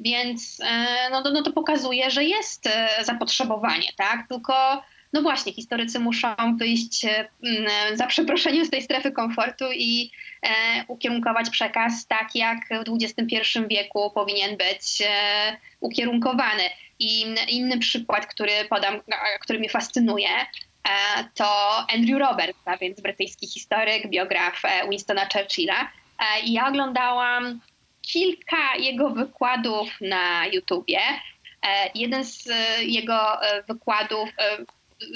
Więc e, no, no to pokazuje, że jest e, zapotrzebowanie, tak? Tylko no właśnie, historycy muszą wyjść e, za przeproszeniem z tej strefy komfortu i ukierunkować przekaz tak, jak w XXI wieku powinien być ukierunkowany. I inny przykład, który podam, który mnie fascynuje, to Andrew Roberts, a więc brytyjski historyk, biograf e, Winstona Churchilla. E, ja oglądałam kilka jego wykładów na YouTubie. Jeden z jego wykładów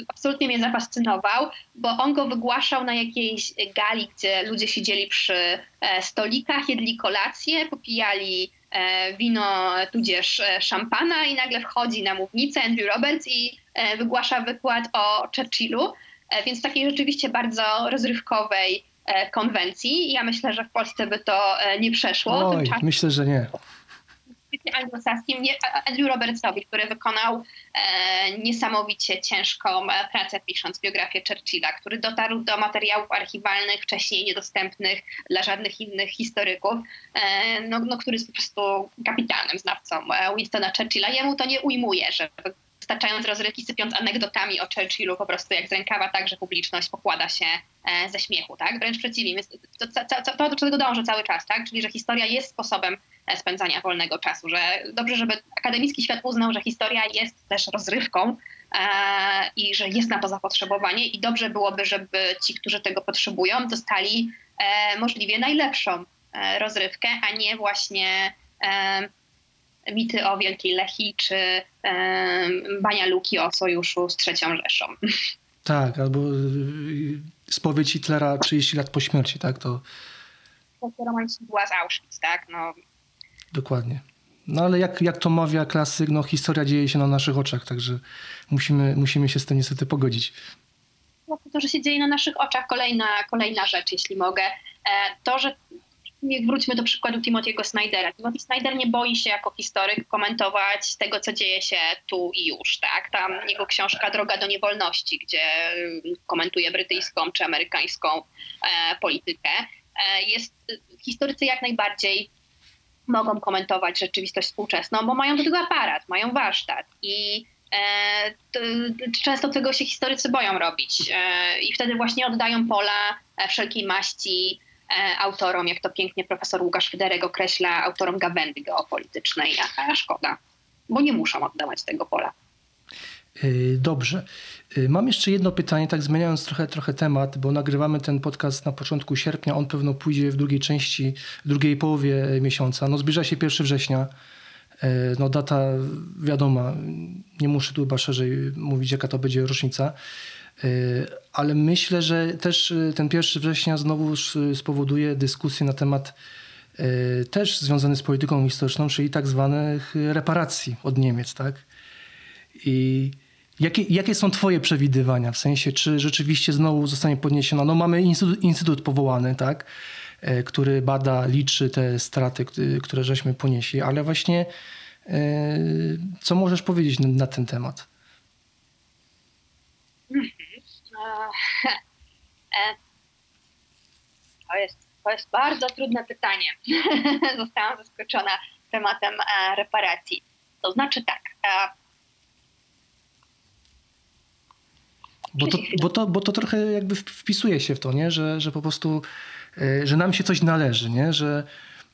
absolutnie mnie zafascynował, bo on go wygłaszał na jakiejś gali, gdzie ludzie siedzieli przy stolikach, jedli kolację, popijali wino tudzież szampana i nagle wchodzi na mównicę Andrew Roberts i E, wygłasza wykład o Churchillu, e, więc takiej rzeczywiście bardzo rozrywkowej e, konwencji. Ja myślę, że w Polsce by to nie przeszło. Oj, myślę, że nie. Świecie anglosaskim Andrew Robertsowi, który wykonał e, niesamowicie ciężką e, pracę pisząc biografię Churchilla, który dotarł do materiałów archiwalnych wcześniej niedostępnych dla żadnych innych historyków, e, no, no, który jest po prostu kapitalnym znawcą e, Winstona Churchilla. Jemu to nie ujmuje, że wystarczając rozrywki, sypiąc anegdotami o Churchillu po prostu jak z rękawa, tak, że publiczność pokłada się e, ze śmiechu, tak? Wręcz przeciwnie, to, to, to, to do czego dążę cały czas, tak? Czyli, że historia jest sposobem e, spędzania wolnego czasu, że dobrze, żeby akademicki świat uznał, że historia jest też rozrywką e, i że jest na to zapotrzebowanie i dobrze byłoby, żeby ci, którzy tego potrzebują, dostali możliwie najlepszą rozrywkę, a nie właśnie mity o Wielkiej Lechii czy Bania Luki o sojuszu z trzecią Rzeszą. Tak, albo y, spowiedź Hitlera 30 lat po śmierci, tak? To była z Auschwitz, tak? No. Dokładnie. No ale jak, jak to mawia klasyk, no historia dzieje się na naszych oczach, także musimy, musimy się z tym niestety pogodzić. No, to, że się dzieje na naszych oczach, kolejna, kolejna rzecz, jeśli mogę. E, to, że wróćmy do przykładu Timothy'ego Snydera. Timothy Snyder nie boi się jako historyk komentować tego, co dzieje się tu i już. Tak? Tam jego książka Droga do niewolności, gdzie komentuje brytyjską czy amerykańską e, politykę. E, jest, historycy jak najbardziej mogą komentować rzeczywistość współczesną, bo mają do tego aparat, mają warsztat i e, to, często tego się historycy boją robić e, i wtedy właśnie oddają pola e, wszelkiej maści autorom, jak to pięknie profesor Łukasz Fyderek określa, autorom gawędy geopolitycznej, a, szkoda, bo nie muszą oddawać tego pola. E, dobrze. E, mam jeszcze jedno pytanie, tak zmieniając trochę, trochę temat, bo nagrywamy ten podcast na początku sierpnia. On pewno pójdzie w drugiej części, drugiej połowie miesiąca. No zbliża się 1 września. No data wiadoma, nie muszę tu chyba szerzej mówić, jaka to będzie rocznica. E, ale myślę, że też e, ten 1 września znowu spowoduje dyskusję na temat e, też związany z polityką historyczną, czyli tak zwanych reparacji od Niemiec, tak? I jakie, jakie są twoje przewidywania? W sensie, czy rzeczywiście znowu zostanie podniesiona? No mamy instytut, instytut powołany, tak? Który bada, liczy te straty, które żeśmy ponieśli, ale właśnie co możesz powiedzieć na ten temat? E, to jest, to jest bardzo trudne pytanie. Zostałam zaskoczona tematem e, reparacji. To znaczy tak. E, bo to, bo, to, bo to trochę jakby wpisuje się w to, nie? Że, że po prostu, że nam się coś należy, nie? że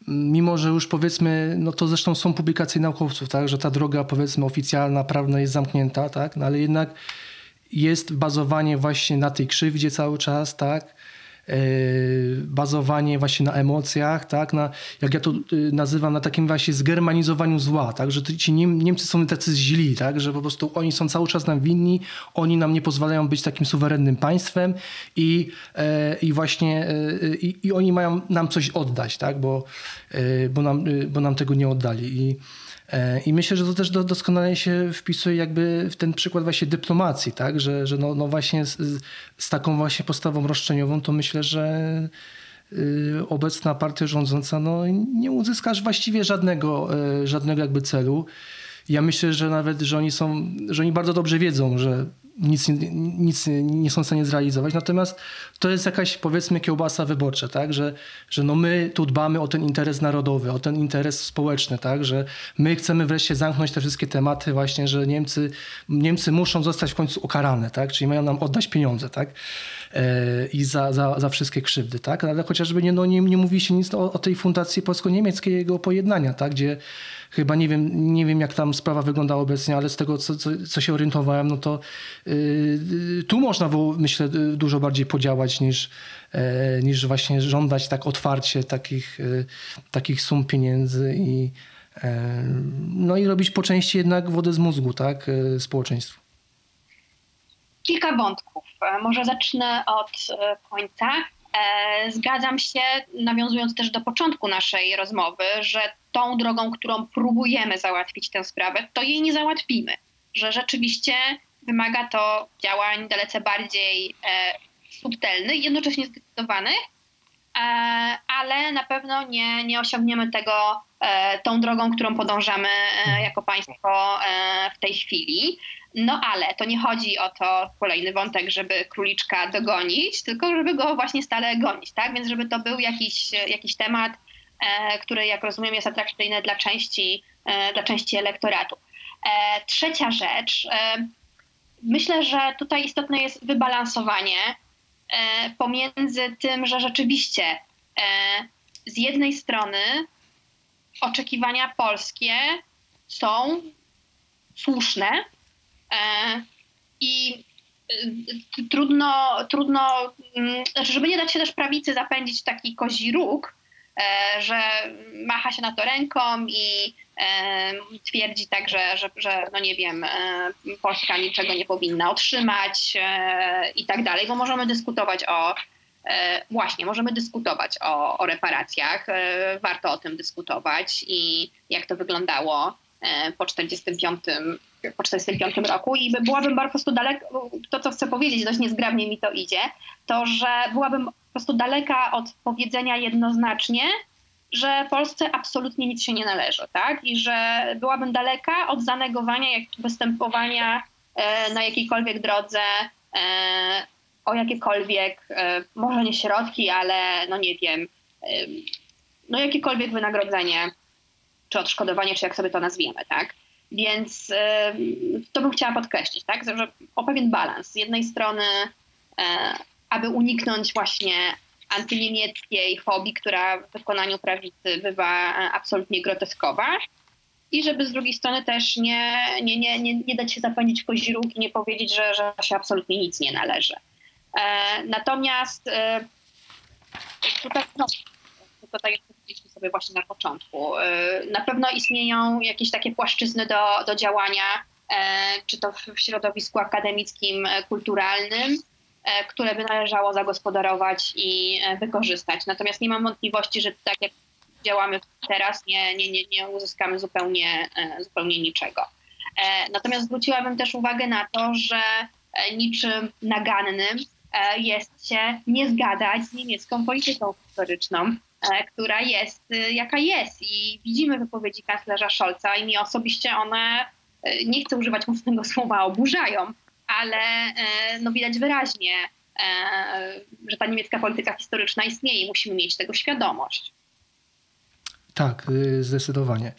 mimo, że już powiedzmy, no to zresztą są publikacje naukowców, tak? że ta droga powiedzmy oficjalna, prawna jest zamknięta, tak? no ale jednak jest bazowanie właśnie na tej krzywdzie cały czas, tak? E, bazowanie właśnie na emocjach, tak? Na, jak ja to y, nazywam, na takim właśnie zgermanizowaniu zła, tak? Że ci Niemcy są tacy źli, tak? Że po prostu oni są cały czas nam winni, oni nam nie pozwalają być takim suwerennym państwem i, e, i właśnie e, i, i oni mają nam coś oddać, tak? Bo, bo, nam, bo nam tego nie oddali. I, E, I myślę, że to też doskonale się wpisuje jakby w ten przykład właśnie dyplomacji, tak? że, że no, no właśnie z, z taką właśnie postawą roszczeniową to myślę, że y, obecna partia rządząca no, nie uzyskasz właściwie żadnego, y, żadnego jakby celu. Ja myślę, że nawet, że oni są, że oni bardzo dobrze wiedzą, że nic, nic nie są w stanie zrealizować. Natomiast to jest jakaś, powiedzmy, kiełbasa wyborcza, tak? że, że no my tu dbamy o ten interes narodowy, o ten interes społeczny, tak? że my chcemy wreszcie zamknąć te wszystkie tematy właśnie, że Niemcy, Niemcy muszą zostać w końcu ukarane, tak? czyli mają nam oddać pieniądze tak? E, i za, za, za wszystkie krzywdy. Tak? Ale chociażby nie, no, nie, nie mówi się nic o, o tej fundacji polsko-niemieckiego pojednania, tak? gdzie chyba nie wiem, nie wiem jak tam sprawa wygląda obecnie, ale z tego, co, co, co się orientowałem, no to yy, tu można było, myślę, dużo bardziej podziałać niż, yy, niż właśnie żądać tak otwarcie takich, yy, takich sum pieniędzy i no i robić po części jednak wodę z mózgu, tak, społeczeństwu. Kilka wątków. Może zacznę od końca. Zgadzam się, nawiązując też do początku naszej rozmowy, że tą drogą, którą próbujemy załatwić tę sprawę, to jej nie załatwimy. Że rzeczywiście wymaga to działań dalece bardziej e, subtelnych, jednocześnie zdecydowanych, ale na pewno nie, nie osiągniemy tego tą drogą, którą podążamy jako państwo w tej chwili. No ale to nie chodzi o to, kolejny wątek, żeby króliczka dogonić, tylko żeby go właśnie stale gonić, tak? Więc żeby to był jakiś, jakiś temat, e, który, jak rozumiem, jest atrakcyjny dla części, e, dla części elektoratu. E, trzecia rzecz. E, myślę, że tutaj istotne jest wybalansowanie e, pomiędzy tym, że rzeczywiście e, z jednej strony oczekiwania polskie są słuszne, I y, trudno, trudno, mm, znaczy, żeby nie dać się też prawicy zapędzić taki kozi róg, e, że macha się na to ręką i e, twierdzi tak, że, że, że no nie wiem, Polska niczego nie powinna otrzymać i tak dalej, bo możemy dyskutować o właśnie, możemy dyskutować o, o reparacjach, warto o tym dyskutować i jak to wyglądało po 45 po 1945 roku i byłabym po prostu daleko, to co chcę powiedzieć, dość niezgrabnie mi to idzie, to że byłabym po prostu daleka od powiedzenia jednoznacznie, że Polsce absolutnie nic się nie należy, tak? I że byłabym daleka od zanegowania jak występowania e, na jakiejkolwiek drodze e, o jakiekolwiek, e, może nie środki, ale no nie wiem, no jakiekolwiek wynagrodzenie, czy odszkodowanie, czy jak sobie to nazwiemy, tak? Więc to bym chciała podkreślić, tak? że o pewien balans. Z jednej strony, e, aby uniknąć właśnie antyniemieckiej fobii, która w wykonaniu prawicy bywa e, absolutnie groteskowa, i żeby z drugiej strony też nie, nie, nie, nie, nie dać się zapędzić w koziróg i nie powiedzieć, że, że się absolutnie nic nie należy. E, natomiast tutaj no, tylko powiedzieliśmy sobie właśnie na początku, y, na pewno istnieją jakieś takie płaszczyzny do, do działania, e, czy to w środowisku akademickim, e, kulturalnym, e, które by należało zagospodarować i wykorzystać. Natomiast nie mam wątpliwości, że tak jak działamy teraz, nie, nie, nie, nie uzyskamy zupełnie, zupełnie niczego. Natomiast zwróciłabym też uwagę na to, że niczym nagannym jest się nie zgadać z niemiecką polityką historyczną, E, która jest y, jaka jest. I widzimy wypowiedzi kanclerza Scholza i mi osobiście one, y, nie chcę używać mocnego słowa, oburzają, ale e, no widać wyraźnie, e, że ta niemiecka polityka historyczna istnieje i musimy mieć tego świadomość. Tak, y, zdecydowanie.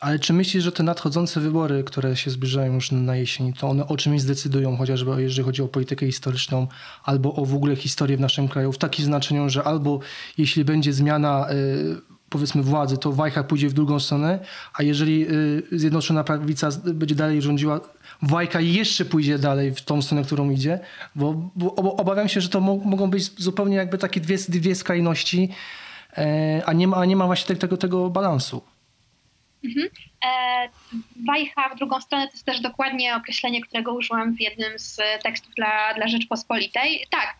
Ale czy myślisz, że te nadchodzące wybory, które się zbliżają już na jesień, to one o czymś zdecydują, chociażby jeżeli chodzi o politykę historyczną, albo o w ogóle historię w naszym kraju, w takim znaczeniu, że albo jeśli będzie zmiana y, powiedzmy władzy, to Wajcha pójdzie w drugą stronę, a jeżeli y, Zjednoczona Prawica będzie dalej rządziła, Wajka jeszcze pójdzie dalej w tą stronę, którą idzie, bo, bo obawiam się, że to mo mogą być zupełnie jakby takie dwie, dwie skrajności, e, a, nie ma, a nie ma właśnie tego, tego balansu. Mhm. E, wajcha w drugą stronę to jest też dokładnie określenie, którego użyłam w jednym z tekstów dla, dla Rzeczpospolitej. Tak,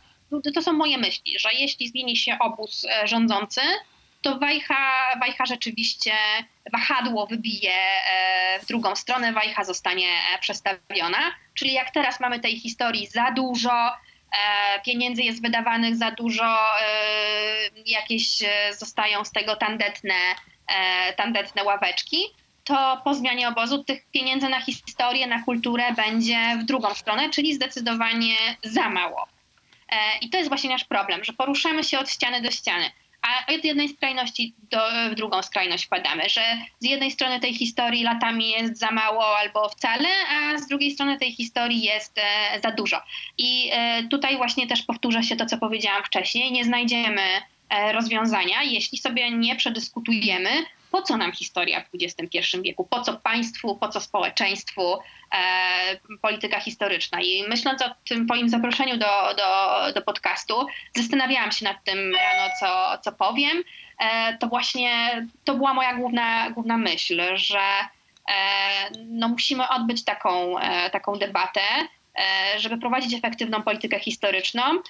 to są moje myśli, że jeśli zmieni się obóz e, rządzący, to Wajcha, Wajcha rzeczywiście wahadło wybije e, w drugą stronę, Wajcha zostanie przestawiona. Czyli jak teraz mamy tej historii za dużo, pieniędzy jest wydawanych za dużo, jakieś zostają z tego tandetne E, tandetne ławeczki, to po zmianie obozu tych pieniędzy na historię, na kulturę będzie w drugą stronę, czyli zdecydowanie za mało. E, I to jest właśnie nasz problem, że poruszamy się od ściany do ściany, a od jednej skrajności do, w drugą skrajność padamy, że z jednej strony tej historii latami jest za mało albo wcale, a z drugiej strony tej historii jest e, za dużo. I tutaj właśnie też powtórzę się to, co powiedziałam wcześniej, nie znajdziemy E, rozwiązania, jeśli sobie nie przedyskutujemy, po co nam historia w XXI wieku, po co państwu, po co społeczeństwu e, polityka historyczna. I myśląc o tym moim zaproszeniu do, do, do podcastu, zastanawiałam się nad tym rano, co, co powiem. E, to właśnie to była moja główna, główna myśl, że e, no musimy odbyć taką, e, taką debatę, e, żeby prowadzić efektywną politykę historyczną, e,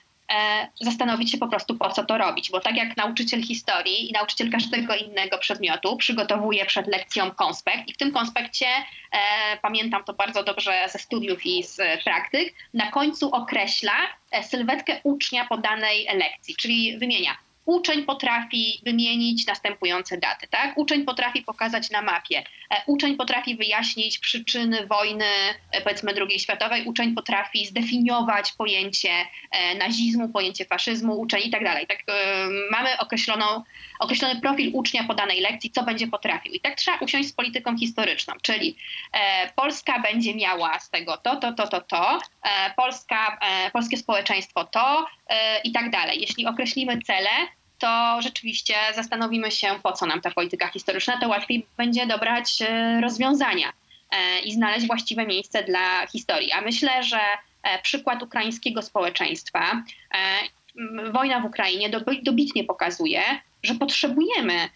zastanowić się po prostu, po co to robić. Bo tak jak nauczyciel historii i nauczyciel każdego innego przedmiotu przygotowuje przed lekcją konspekt i w tym konspekcie, e, pamiętam to bardzo dobrze ze studiów i z praktyk, na końcu określa e, sylwetkę ucznia po danej lekcji, czyli wymienia Uczeń potrafi wymienić następujące daty, tak? Uczeń potrafi pokazać na mapie, e, uczeń potrafi wyjaśnić przyczyny wojny, e, powiedzmy II światowej, uczeń potrafi zdefiniować pojęcie e, nazizmu, pojęcie faszyzmu, uczeń i tak dalej. Tak, mamy określoną, określony profil ucznia po danej lekcji, co będzie potrafił. I tak trzeba usiąść z polityką historyczną, czyli Polska będzie miała z tego to, to, to, to, to, Polska, polskie społeczeństwo to i tak dalej. Jeśli określimy cele, to rzeczywiście zastanowimy się, po co nam ta polityka historyczna, to łatwiej będzie dobrać e, rozwiązania e, i znaleźć właściwe miejsce dla historii. A myślę, że e, przykład ukraińskiego społeczeństwa, wojna w Ukrainie dobitnie pokazuje, że potrzebujemy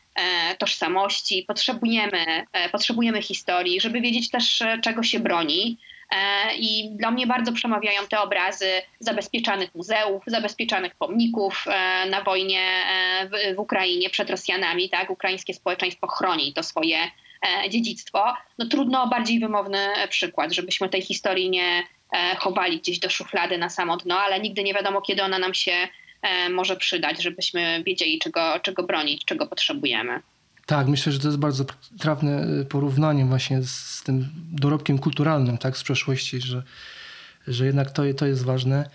tożsamości, potrzebujemy, potrzebujemy historii, żeby wiedzieć też, czego się broni. E, I dla mnie bardzo przemawiają te obrazy zabezpieczanych muzeów, zabezpieczanych pomników e, na wojnie e, w, Ukrainie przed Rosjanami. Tak? Ukraińskie społeczeństwo chroni to swoje dziedzictwo. No trudno o bardziej wymowny przykład, żebyśmy tej historii nie chowali gdzieś do szuflady na samo dno, ale nigdy nie wiadomo, kiedy ona nam się może przydać, żebyśmy wiedzieli, czego, czego bronić, czego potrzebujemy. Tak, myślę, że to jest bardzo trafne y, porównanie właśnie z tym dorobkiem kulturalnym tak, z przeszłości, że, że jednak to, to jest ważne.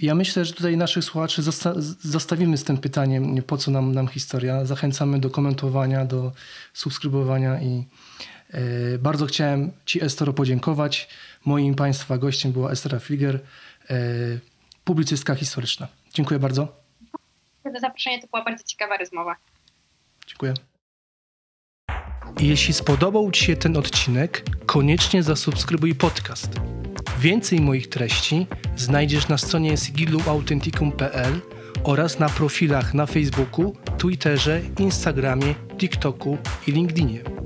Ja myślę, że tutaj naszych słuchaczy zosta zostawimy z tym pytaniem, po co nam, nam historia. Zachęcamy do komentowania, do subskrybowania i e, bardzo chciałem Ci, Estero, podziękować. Moim Państwa gościem była Estera Fliger, e, publicystka historyczna. Dziękuję bardzo. Dziękuję za zaproszenie, to była bardzo ciekawa rozmowa. Dziękuję. Jeśli spodobał Ci się ten odcinek, koniecznie zasubskrybuj podcast. Więcej moich treści znajdziesz na stronie sigiluautenticum.pl oraz na profilach na Facebooku, Twitterze, Instagramie, TikToku i LinkedInie.